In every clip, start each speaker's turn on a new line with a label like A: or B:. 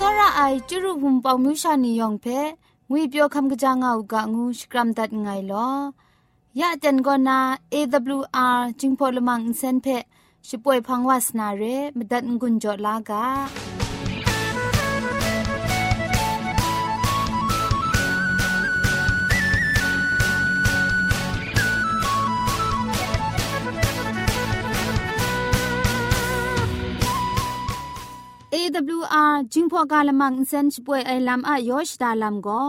A: စော
B: ရအိုင်ကျရုဟုံပေါမြူရှာနေယောင်ဖဲငွေပြောคำกะจางเอากะงูสกรัมดัดไงลอยะจันกอนา AWR จิงพอลมังอินเซนเพช่วยพังวาสนาเรมดัดงุนจอลากา AWR จิงพอกาลมังอินเซนช่วยไอลัมอะยอชดาลัมก็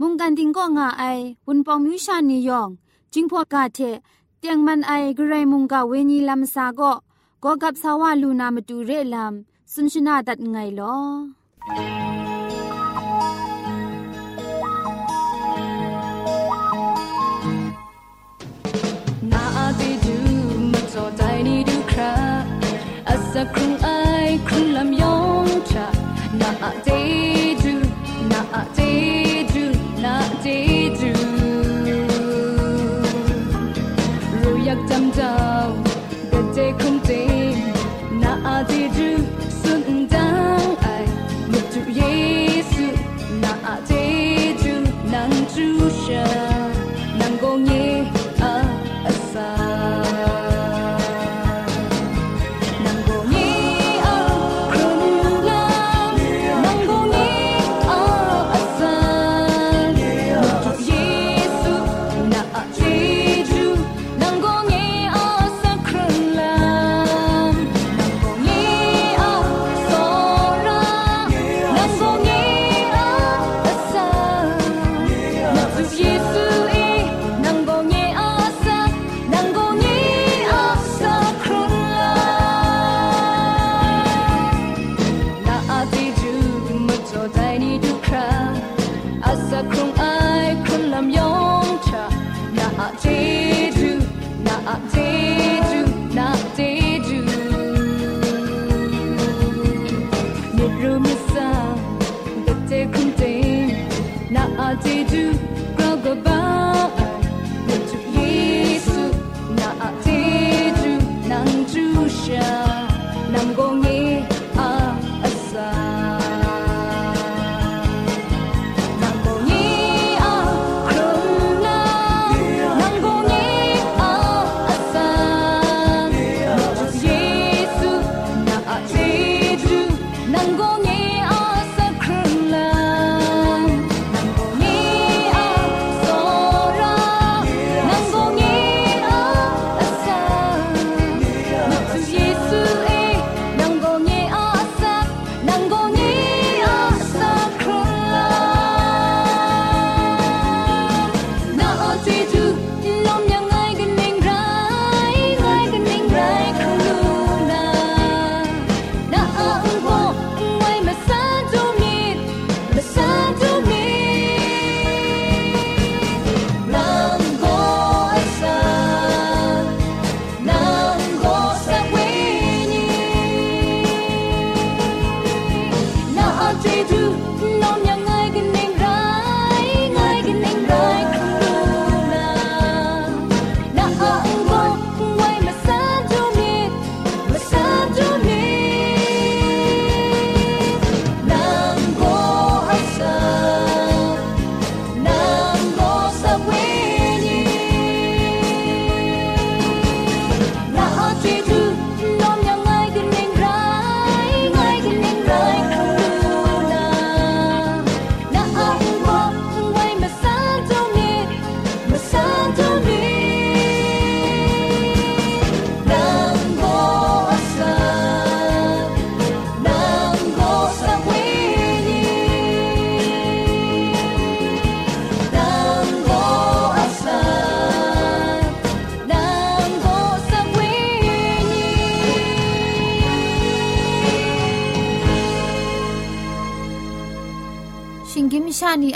B: มุงกันดิงก็ง่าไอวุนปองมิวชานียองจิงพอกาเทเตียงมันไอกระไรมุงกาเวนีลัมซาก็ก็กับสาวาลูนามาดูเรลัมสุนชนาดัดไงลอ
C: นาดูมาใจนี่ดูคราอาสักครุงไอครุงลำยอ งชาน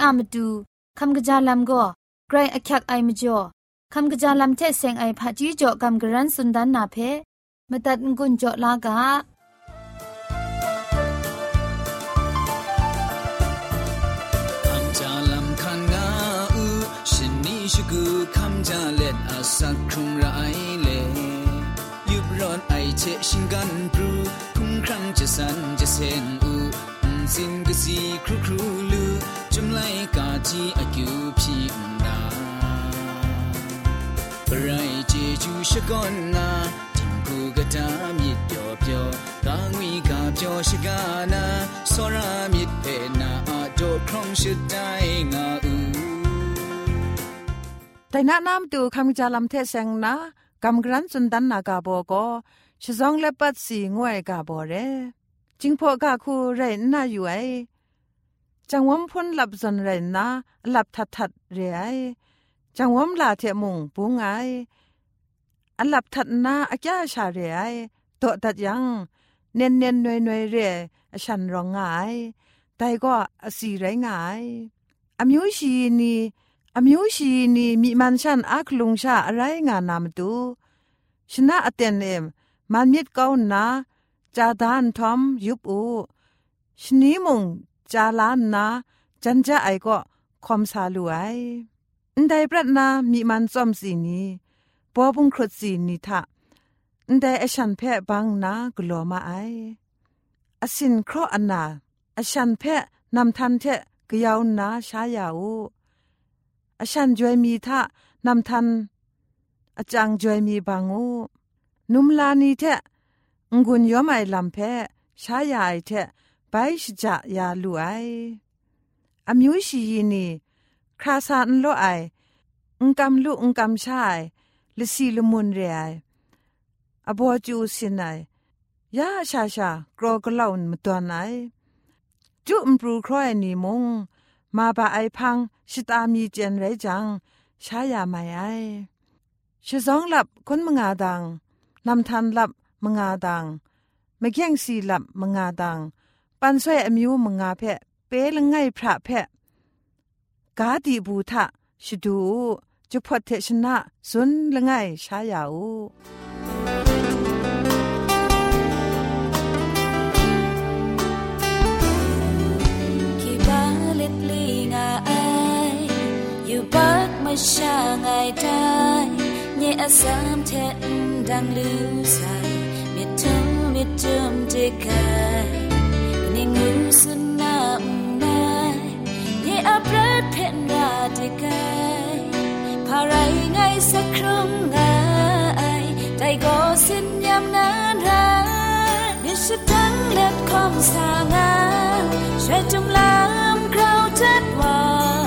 C: อามาดู
B: คำกะจาลัมก็ไกรอักยักไอมจ่อคำกะจาลัมเทเซงไอผาจีจ่อคำกระรันสุนดันนาเพมตัดกุญจ่อลากา
D: คัมจาลัมคันงาอูชินนี่ชกูคัมจาเล็ดอาสักครุงไรเลยุบร้อนไอเชชิงกันปรูคุ้งครั้งจะสันจะเซงอูสินกสีครูครูลู จุมไลกาจีอากิวพีดาปรายเจจูชกอนนาทิมกูกะตามิดเปียวเปียวกางวีกาเปียวชกานาสรามิดเพนาอาโดครองชดได้งาอู
E: แต่แนะนำตูคำจาลำเทเซงนะกำกรันสุนดันนากาโบก็ชะซองเลปัดสีงวยกาโบเรจิงพอกาคูเรนนาอยู่ไอ จังวมพ้นหลับสนเรนนะหลับทัดทัดเรไอจังวมลาเทมุงปุงไออันหลับทัดนาอักยาชาเรไอโตตัดยังเน้นเน้นหน่วยหน่วยเรียฉันร้องไงแต่ก็สีไรงายอมิวชีนีอามิวชีนีมีมันชันอักลุงชาอะไรงานามตูชนะอเตนเอมมันมิดเก้านาจาดานทอมยุบอูชนีมุง จาลานนาจันจะไอก็คอมซาลูไออันใดปรัดนามีมันซ่อมสีนี้ปอบุงครดสีนี้ทะอันใดอฉันแพะบังนากลัวมาไออสินครออันนาอฉันแพะนำทันเทะกยาวนาชายาอูอฉันจวยมีทะนำทันอาจังจวยมีบางอูนุมลานีเทะงุนยอมไอลำแพชายายเทะ ไปชจะยาลูไออามิวชียีนีคราซานโลไออุงกำลุอุงกำชายลิซีลมุนเรไออบัวจูสินไอยาชาชากรอกลาวนมตัวนไอจุมปรูครอยนีมง มาบาไอพังชิตามีเจนไรจังชายาไม่ไอชะซองหลับคนมงาดังนำทันหลับมงาดังไมะแย่งสีหลับมงาดัง ปันสวยมิวมงาเพะเปลงไงพระเพะกาดีบูทะชดูจุพอเทชนะสุนละไงชายาว
F: คีบาลิปลีงาไออยู่บักมาชาไงไดเนี่ยสามเทนดังลือใส่มิดทุ่มิจมเจกา không ngài tay có xin nhắm nan ra biết sẽ thắng lết không xa ngang sẽ trong lam crowd chất hòa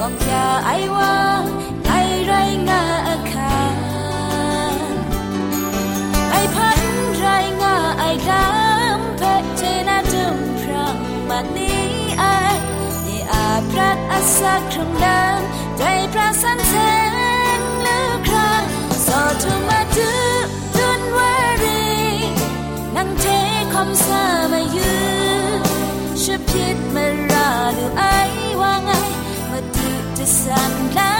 F: còn nhà ai qua ai rai ngà khang ai พันไรง่าไอ้ดำ สักครั้งดังใจพระสันเซนหรือครั้งสอทุมาจุจุนวารีนั่งเทคอมซามายืชุบพิษมาราดูไอว่าไงมาตุจะสั่นแลา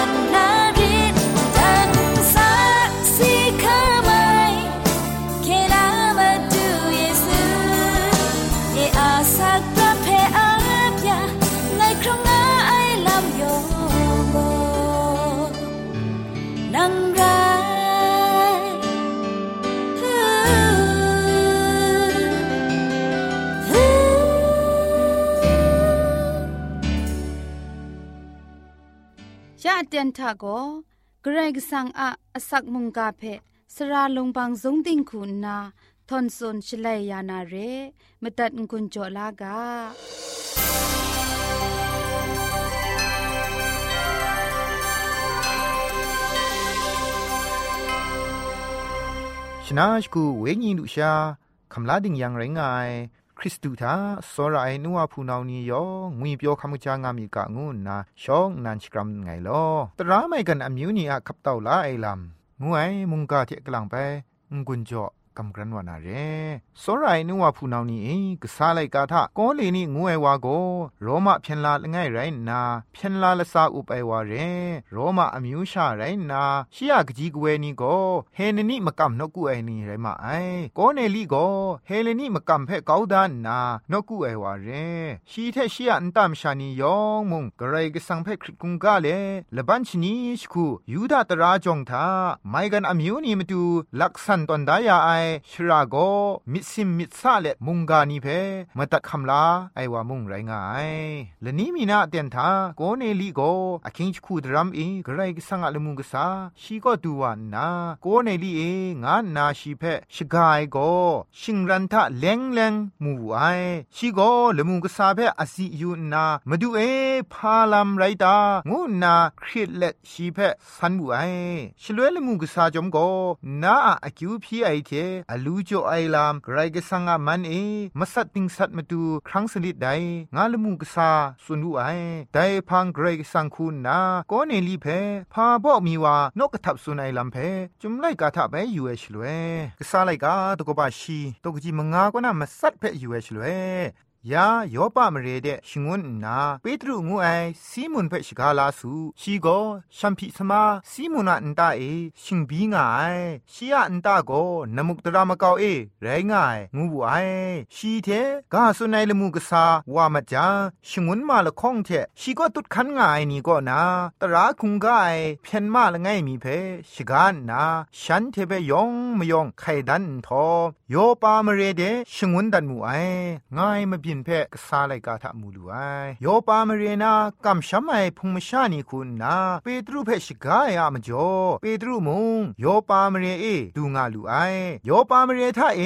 F: ยะเตี
B: ยนทะโกเกรกสังอะอสักมุงกาเพสระลงบางสงติงคุณนาทอนซนชลัยยานาเรมตัดกุญจลากา
A: ชนะชกูเวญีดุชาคำลาดิงยังไรงาย คริสตูทาสรไอนัวพูนาวนียองุยเปียวคำจางามีกะงูนาชองนันชกรัมไงลอตราไม่กันอมิวนีอะขับเต่าลาไอลำงวยมุงกาเทกลังไปงกุนจ่อ กำกรันวานาเรสรายนัวผู้นาวนี้กษาไลกาทะกอเลนี่งวยวาโกโรมาเพียนลาละไงไรนาเพียนลาละซาอุไปวาเรโรมาอมิวชาไรนาชิยากจีกเวนี่โกเฮนนี่มกำนกุไอนี่ไรมาไอกอเนลีโกเฮเลนี่มกำเพกาวดานนานกุไอวาเรชีเทชิยอันตามชานียองมุงกระไรก็สังเพคริกุงกาเลละบัญชนีสคูยูดาตราจงทาไม่กันอมิวนี่มาดูลักษันตอนดายาไอ ชราโกมิซิมมิซาเลมุงกานีเพมาตัดคำลาไอวามุงไรงายและนี้มีนาเตียนทาโกเนลีโกอคิงชคูดรัมเอกระไรกสังอะลมุงกษาชีก็ดูวานาโกเนลีเองานนาชีเพชกายโกชิงรันทะเลงเลงมูไอชีโกลมุงกษาเพอสิยูนามาดูเอพาลัมไรตางูนาคริตเลชีเพสันบูไอชลวยลมุงกษาจอมโกนาอะคิวพีไอเทอลูจ่อไอลามไกรกสังอะมันเอมัสัตติงสัตมาดูครั้งสนิดไดงาละมุงกษาสุนูไอไดพังไกรกสังคูนาก็เนลีเพพาบอกมีว่านกกระทับสุนไอลำเพจุมไลกาทะไปอยู่เอชลวยกษาไลกาตกบาชีตกจีมงากว่านามัสัตเพอยู่เอชลวย ยาโยปามเรเดชิงวนนาเปตรุงูไอซีมุนเฟชิกาลาสูชีโกชัมพิสมาซีมุนาอันตาเอชิงบีงาไอชียอันตาโกนมุกตรามะกาวเอไรงายงูบูไอชีเทกาสุนัยละมูกษาวามาจาชิงวนมาละข้องเทชีก็ตุดคันงายนี่ก็นาตราคุงกายเพียนมาละไงมีเพชกานนาฉันเทเปยองมยองไขดันทอโยปามเรเดชิงวนดันมูไอง่ายมาินเพกษาไลกาทะมูลูไอโยปามเรนากำชัมไอพุงมชานีคุณนาเปตรูเพชกายอะมจ่อเปตรูมุงโยปามเรเอดูงาลูไอโยปามเรทะเอ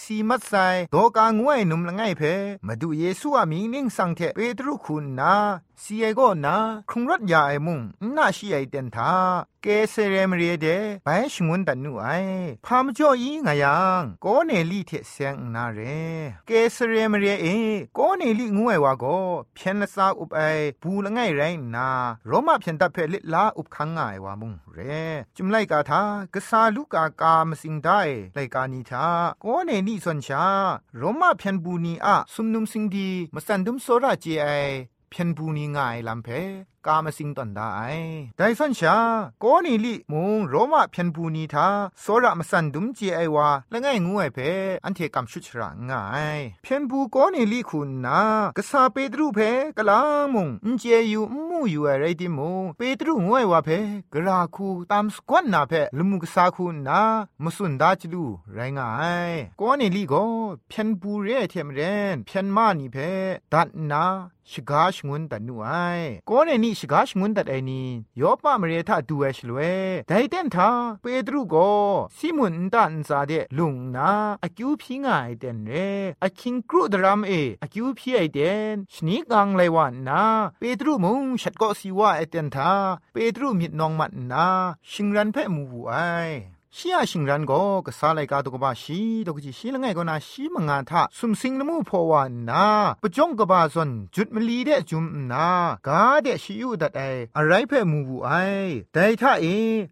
A: สีมัดไซโตกางวยนุมละไงเพมาดูเยซูอามีนิ่งสังเทเปตรูคุณนาซีเอโกนาคงรัดยาไอมุงน่าชีไอเดนทาเกเรเรมเรเดใบชงวนตันนูไอพามจ่ออีงายังโกเนลี่เทเซงนาเรเกเรเรมเรเอโกเนลี่งวยวาโกเพียนซาอุบไอบูละไงไรนาโรมาเพียนตัเพลิลาอุบคังไงวามุงเรจุมไลกาทากษาลูกากามสิงได้ไลกานีทาโกเนลี่สวนชาโรมาเพียนบูนีอะสุมนุมสิงดีมสันดุมโซราเจไอเพียนบูนีง่ายลำเพกามสิงตอนได้ไดสันชาโกนีลิมุงโรมาเพียนบูนีทาโซระมาสันดุมเจไอวาละไงงูไอเพอันเทกัมชุชระง่ายเพียนบูโกนีลิคุณนากษาเปตรูเพกลามุงอินเจยูมูอยู่อะไรดิมุงเปตรูงูไอวาเพกราคูตามสกวนนาเพลมุกษาคุณนามสุนดาจลูไรง่ายโกนีลิโกเพียนบูเรเทมเรนเพียนมานีเพดัดนาชกาชงุนตันนูไอโกเนนี่ชกาชงุนตัดไอนียอปะมเรทาดูเอชลเวไดเตนทาเปตรูโกซิมุนตันซาเดลุงนาอคิวพิงไอเดนเรอคิงกรูดรามเออคิวพิไอเดนชนีกังไลวันนาเปตรูมุงชัดก็สีว่าไอเดนทาเปตรูมิดนองมันนาชิงรันเพ่มูไอ ชียชิงรันก็กษาไลกาตกบาชีตกจิชีละไงก็นาชีมงานทะสุมสิงนมูพอวานาปจงกบาซอนจุดมลีเดจุมนากาเดชิยูดัดไออะไรเพ่มูบูไอแต่ถ้าเอ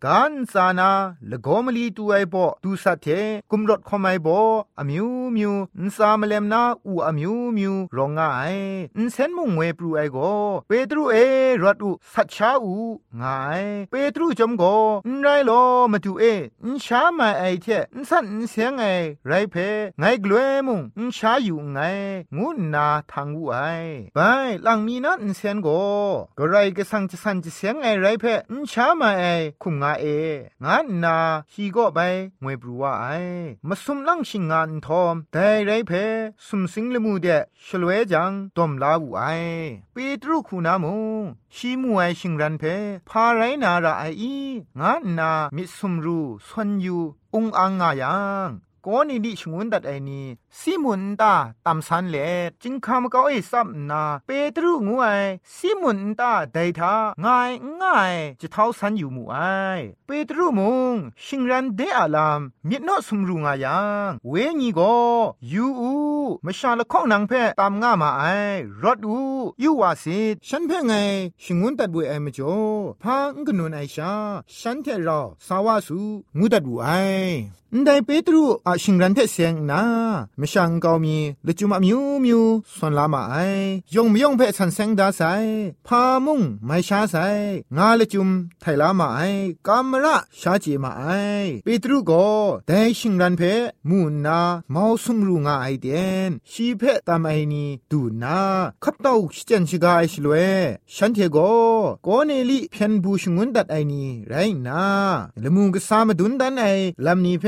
A: กันซานาละกอมลีตูไอปอตูสัตเทกุมรถคอมไอปออมิวมิวนซามเลมนาอูอมิวมิวรองไงอินเซนมุงเวปรูไอโกเปตรูเอรถอูสัชชาอูไงเปตรูจมโกนไรโลมาดูเอชามาไอเทนสันเสียงไอไรเพไงกลัวมุงนชาอยู่ไงงูนาทางวูไอไปหลังมีนันเสียงโกก็ไรก็สังจะสันจะเสียงไอไรเพนชามาไอคุมงาเองานนาฮีก็ไปงวยบรัวไอมาสุมลังชิงงานทอมแต่ไรเพสุมสิงละมูเดชลเวจังตอมลาวูไอเปตรุคูนามุง ชีมวยชิงรันเพพาไรนาราไออีงานนามิสุมรูสวนยู่องอังงายัง ก็นี่ดิชงวนดัดไอนี่ซิมุนตาตำสันเลจิงคำก็ไอซับนาเปตรูงวยซิมุนตาไดทาง่ายง่ายจะเท้าสันอยู่มูไอเปตรูมงชิงรันเดอาลามมิดนอสมรุงายังเวญีก็ยูอูมชาละข้องนังเพ่ตามง่ามาไอรถอูยูวาสิฉันเพ่ไงชิงวนตัดบุยไอมจ่อพางกนุนไอชาฉันเทรอสาวาสูงูตัดบุไอได้เปตรูอาชิงรันเทเสียงนามช่างกามีละจุมามิวมิวส่วนลามาไอยงมยงเพ่สันเซงดาไซพามุงไม่ช้าไซงาละจุมไทลามาไอกามระชาจีมาไอเปตรูก็ได้ชิงรันเพ่มูนาเมาสุมรูงาไอเดนชีเพ่ตามไอนีดูนาขับเต้าชิ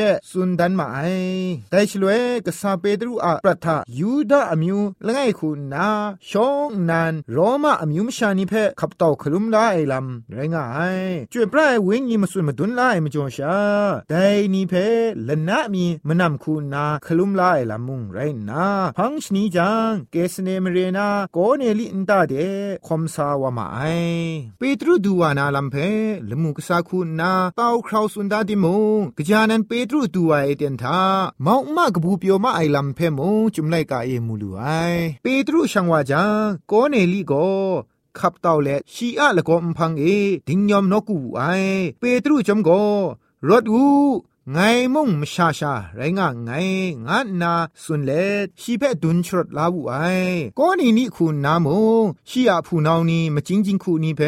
A: จันชิกาไอชลเวฉันเทโกโกเนลิเพียนบูชงุนดันมาไอลำนี้เพ่สุนดันมาไอแต่ชลเวกษาเปตรูอะปรัทะยูดาอมิวละไงคุณนาชองนันโรมาอมิวมชานิเพขับเต่าคลุมลาไอลำไรงายจวยปลายเวงยีมาสุนมาดุนลาไอมจ่อชาแต่นี่เพละนะมีมนำคุณนาคลุมลาไอลำมุงไรนาพังชนีจังเกสเนมเรนาโกเนลิอินตาเดคอมซาวามาไอเปตรูดูวานาลำเพละมุกษาคุณนาเต้าคราวสุนดาดิมงกจานันเปตรดูวาเอเดนทาเมามากบูเปียวมาไอลำเพมงจุมไลกาเอมูลูไอเปตรูช่างว่าจังโกเนลีโกขับเต่าและชีอะละก็มพังเอดิงยอมนกูไอเปตรูจมโกรถอู ไงมุ่งมชาชาไรงะไงงะนาสุนเลชีเพดุนชรดลาวไอก็นี่นี่คุณนามุชีอาผู้นาวนี่มาจิงจิงคูนี่เพ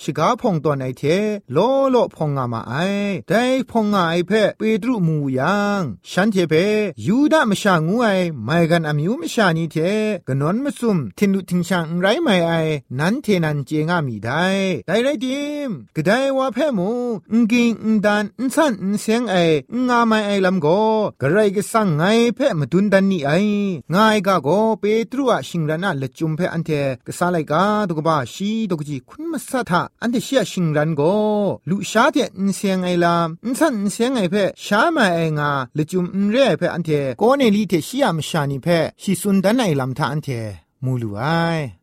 A: ชิกาพองตอนไอเทโลโลพองงามาไอได้พองงาไอเพเปตรุมูยังฉันเทเพยูดามชางูไอไม่กันอามิวมชานี่เทกนนมซุมทินดุทิงชังไรไม่ไอนันเทนันเจงามีได้ได้ไรดิมก็ได้ว่าเพมูงกิงดันสันเสียงไองาไม่ไอลำโกกระไรก็สั่งไงเพ่มาดุนดันนี่ไอง่ายกาโกเปตรูอะชิงรันอะละจุมเพ่อันเทก็สาไลกาตุกบ้าชีตุกจีคุณมาสัทะอันเทเชียชิงรันโกลุชาเทนเสียงไอลามนสันเสียงไอเพ่ชามาไองาละจุมนเร่เพ่อันเทโกเนลีเทเชียมชานิเพ่ชิสุนดันไอลำทาอันเทมูลูไอ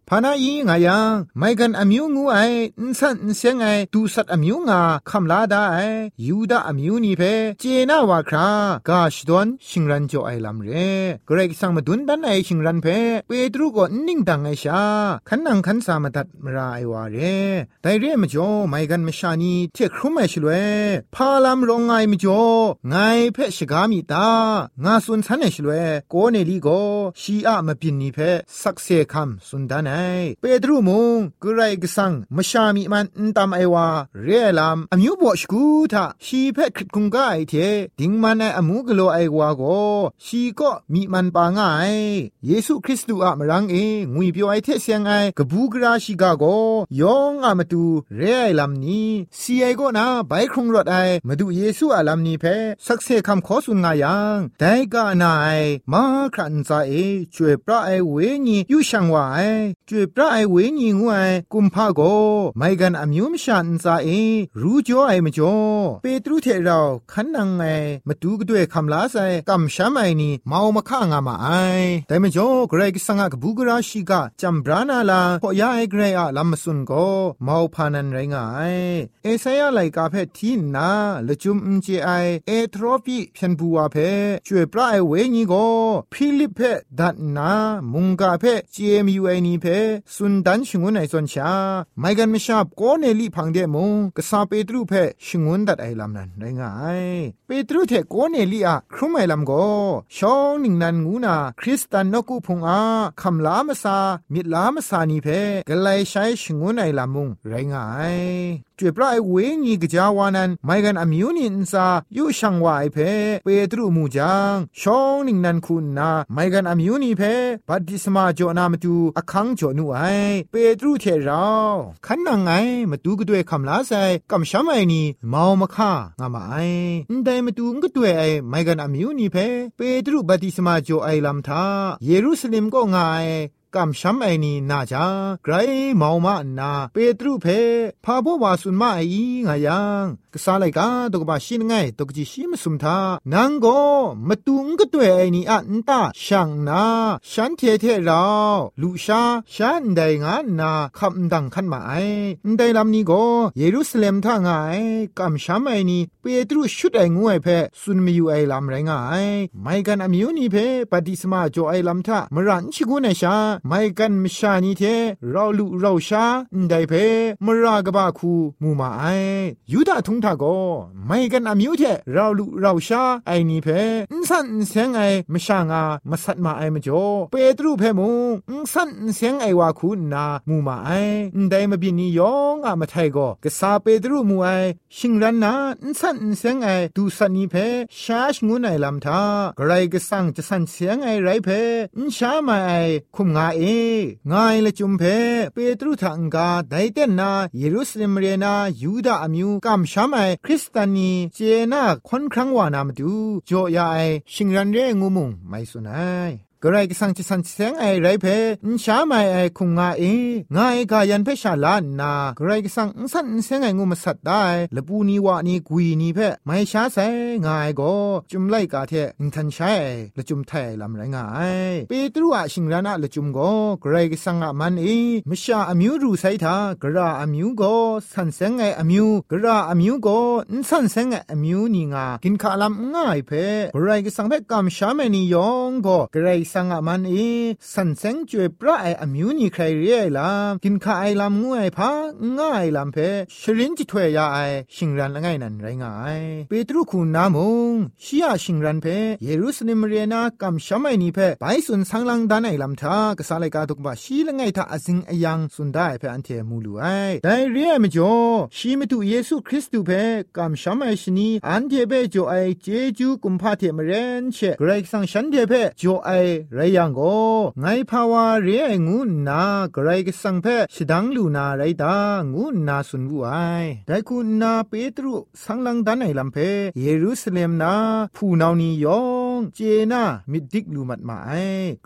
A: พานาอีงายังไม่กันอมิวงูไออินสันเสียงไอดูสัตอมิวงาคำลาดาไอยูดาอมิวนี่เพเจนาวาครากาชดอนชิงรันโจไอลำเรเกรกสังมาดุนดันไอชิงรันเพเปตรูก็นิ่งดังไอชาขันนังขันสามาตัดมราไอวาเรไดเรมจ่อไม่กันมชานีเทครุมไอชลเวพาลามรองไงมจ่อไงเพชกามีตางาสุนสันไอชลเวโกเนลีโกชีอะมาปินนี่เพสักเซคัมสุนดานเปตรูมงกไรกสังมชามีมันนตามไอวาเรียลามอมิวบอชกูทาชีเพคริตคุงกไอเทดิงมันไออมูกโลไอวาโกชีก็มีมันปางายเยซูคริสต์อะมรังเองุยเปียวไอเทเสียงไอกบูกราชิกาโกยองอะมาตูเรียไอลามนี้ซีไอโกนาไบครุงรถไอมาดูเยซูอะลามนี้เพสักเซคำขอสุนงายังแต่กานาไอมาครันซาเอช่วยพระไอเวญียูชังวาไอช่วยพระไอเวญีงวยกุมภาโกไม่กันอมิวมชันซาเอรู้จ่อไอมจ่อเปตรุเทเราขันนังไงมาดูกด้วยคำลาไซกำช้ำไอนี่เมามาข้างามาไอแต่มจ่อเกรกสังกบูกราชิกาจำบรานาลาพอยาไอเกรอะลำมสุนโกเมาพานันไรงายเอเซยาไลกาเพทีนาละจุมอุจไอเอทรอปีเพียนบัวเพช่วยพระไอเวญีโกฟิลิปเพดัดนามุงกาเพเจมยูไอนีเพสุนดันชงวนไอซอนชาไม่กันไม่ชอบก็เนลี่พังเดมงกษาเปตรูเพชงวนดัดไอลำนั้นไรงายเปตรูเทโกเนลี่อะครุมไอลำก็ชองนิงนันงูนาคริสตันนกุพงอาคำลามซามิดลามซานีเพกไลใช้ชงวนไอลำมุงไรงาย จ่วยพระไอเวงีกจาวานันไม่กันอมิวนินซายูชังวายเพเปตรูมูจังชองนิงนันคุณนาไม่กันอมิวนีเพบัดิสมาจอนามตูอคังจอนูไอเปตรูเทเราขันนังไงมาตูก็ด้วยคำลาไซกำช้ำไอนี่มามาค่างามาไอแต่มาตูก็ด้วยไอไม่กันอมิวนีเพเปตรูบัดิสมาจอไอลำทาเยรูซาเล็มก็ง่าย กำช้ำไอนี่นาจาไกรเมามานา เปตรูเพพาบวาสุนมาไองายังกษาไลกาตกบาชินไงตกจิชิมสุมทานังโกมาตุงก็ตัวไอนี่อันตาช่างนาฉันเทเทเราลูชาฉันได้งานนาคำดังขันมาไอได้ลำนี้โกเยรูซาเล็มท่างายกำช้ำไอนี่เปตรูชุดไองวยเพสุนมีอยู่ไอลำไรงายไม่กันอมิวนี่เพปฏิสมาโจไอลำทามรันชิกุนชาไม่กันมชานีเทเราลุเราชาได้เพมรากบาคูมูมาไอยูดาทุงทาโกไม่กันอามิวเทเราลุเราชาไอนี่เพอินสันเสียงไอมชางามาสัตมาไอมจ่อเปตรูเพมูอินสันเสียงไอวาคูนามูมาไอได้มาบินียองอะมาไทโกกษาเปตรูมูไอชิงรันนาอินสันเสียงไอดูสันนีเพชาชงุนไอลำทากรก็สังจะสันเสียงไอไรเพอินชามาไอคุมงาเองายละจุมเพเปตรุทังกาไดเตนาเยรูซาเล็มเรนายูดาอมิวกัมชามไอคริสตานีเจนาคอนครั้งวานามดูโจยาไอชิงรันเรงูมุงไม่สุนัย กระไรก็สังจิสันเสงไอไรเพนชาไม่ไอคุงงาเองาเอกายันเพชาลานนากระไรก็สังสันเสงไองูมาสัตได้ละปูนีวานีกุยนีเพไม่ชาใส่งายก็จุมไลกาเทอินทันใช้ละจุมไทยลำไรงายเปตรูอะชิงรานะละจุมก็กระไรก็สังอะมันเอมชาอมิวรูไซทากระอมิวก็สันเสงไออมิวกระอมิวก็อินสันเสงไออมิวนีงากินขาลำง่ายเพกระไรก็สังเพกำชาเมนียองก็กระไรสังอะมันเอสันเซงจวยพระไออมิวนีใครเรียลากินข้าไอลำงวยพาง่ายลำเพชรินจิถวยยาไอชิงรันละไงนันไรง่ายเปตรุคุณนามงชียชิงรันเพเยรูซาเล็มเรียนากำชามนีเพไปสุนสังลังดานไอลำทากษาเลกาตุกบะชีละไงทาอซิงอยังสุนได้เพอันเทมูลูไอแต่เรียมจ่อชีมตุเยซูคริสต์เพกำชมไอชนีอันเทเปจ่อไอเจจูกุมพาเทมเรนเชกรกสังฉันเทเพจ่อไอไรยังก็ไงภาวาเรียงูนากรก็สังเพชดังลูนาไรตางูนาสุนวุไอแต่คุณนาเปตรุสังลังดันไอลัมเพเยรูซาเล็มนาผู้นานียอ งเจนามิดิกลูมัดมาไอ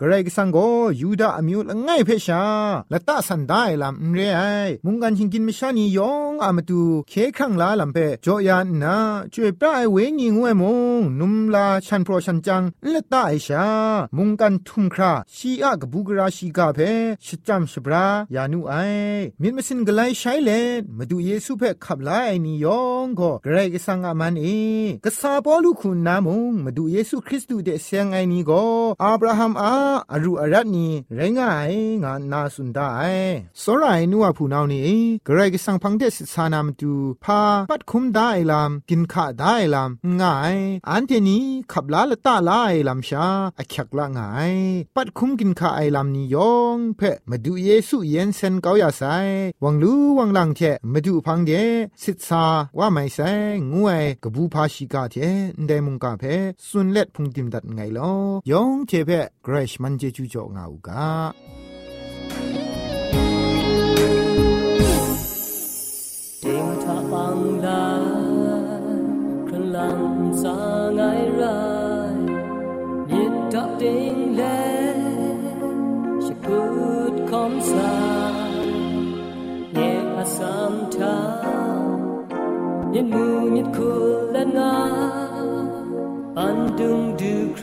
A: กระไรกสังโกยูดาอมิวละไงเพชาละตาสันได้ลัมเรไอมุงกันชิงกินไม่ชานียองอามาตูเคครั้งลาลัมเพจอยานนาช่วยปลายเวงีงวยมงนุมลาชันโปรชันจังละตาไอชา มุงกันทุมคราชีอะกบูกราชีกาเพชจัมชบรายานุไอมินมสินกไลใช้เลนมาดูเยซูเพขับไลไอนิยองก็กระไรกสังอามันเอกษาปอลูคุณนามงมาดูเยซูคริริสตูเดเซียงไงนี้ก็อับราฮัมอาอรูอารัตนีไรงายงานนาสุนได้สรายนัวผู้นานี้กระไรก็สังพังเดสิสานามตูพาปัดคุมได้ลามกินขาได้ลามง่าย อันเทนี้ขับลาละตาลายลามชาอคักละง่าย ปัดคุมกินขาไอลามนี้ยองเพ่มาดูเยซูเย็นเซนเกาอยาไซวังลูวังลังเทมาดูพังเดสิทธาว่าไม่ไซงวยกบูพาชิกาเทนเดมุงกาเพสุนเล็ดพุงติมดัดไงลอยองเทเพเกรชมันเจจูจ่องาอูกา
G: Ding ta bang la Kran lang sa ngai rai Nhiệt ta ding le She put kom sa Nhẹ a sam ta Nhiệt mu nhiệt khu la nga An dung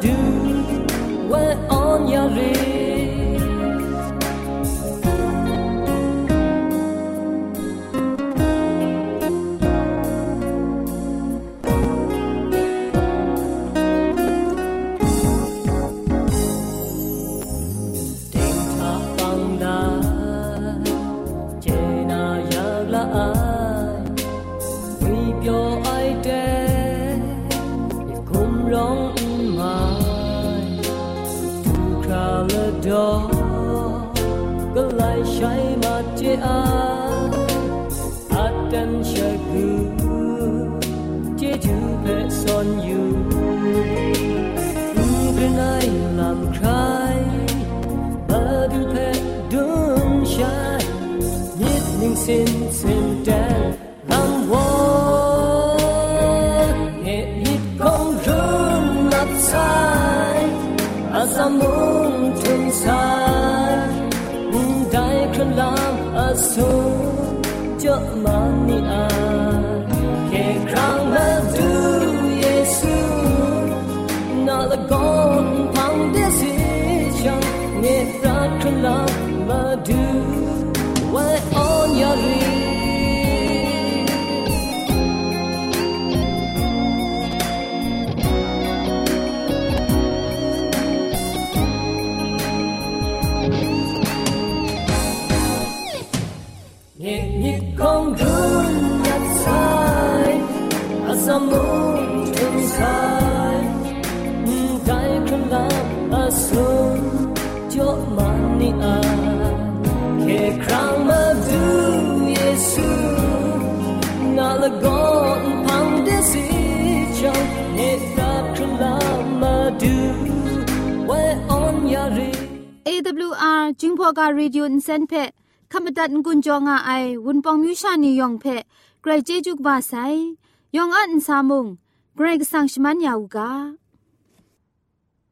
G: do what on your lips. 善情定能和熱烈光融合在，阿薩蒙存在，唔帶困難阿蘇，就萬年啊，給康樂度。
B: AWR จึงพอกา radio อินเซนเพขมตัดกุญจงอาไอวุนปองมิวชานียองเพไกรเจจุกบาไซยองอันซามุงไกรกสังชมันยาวกา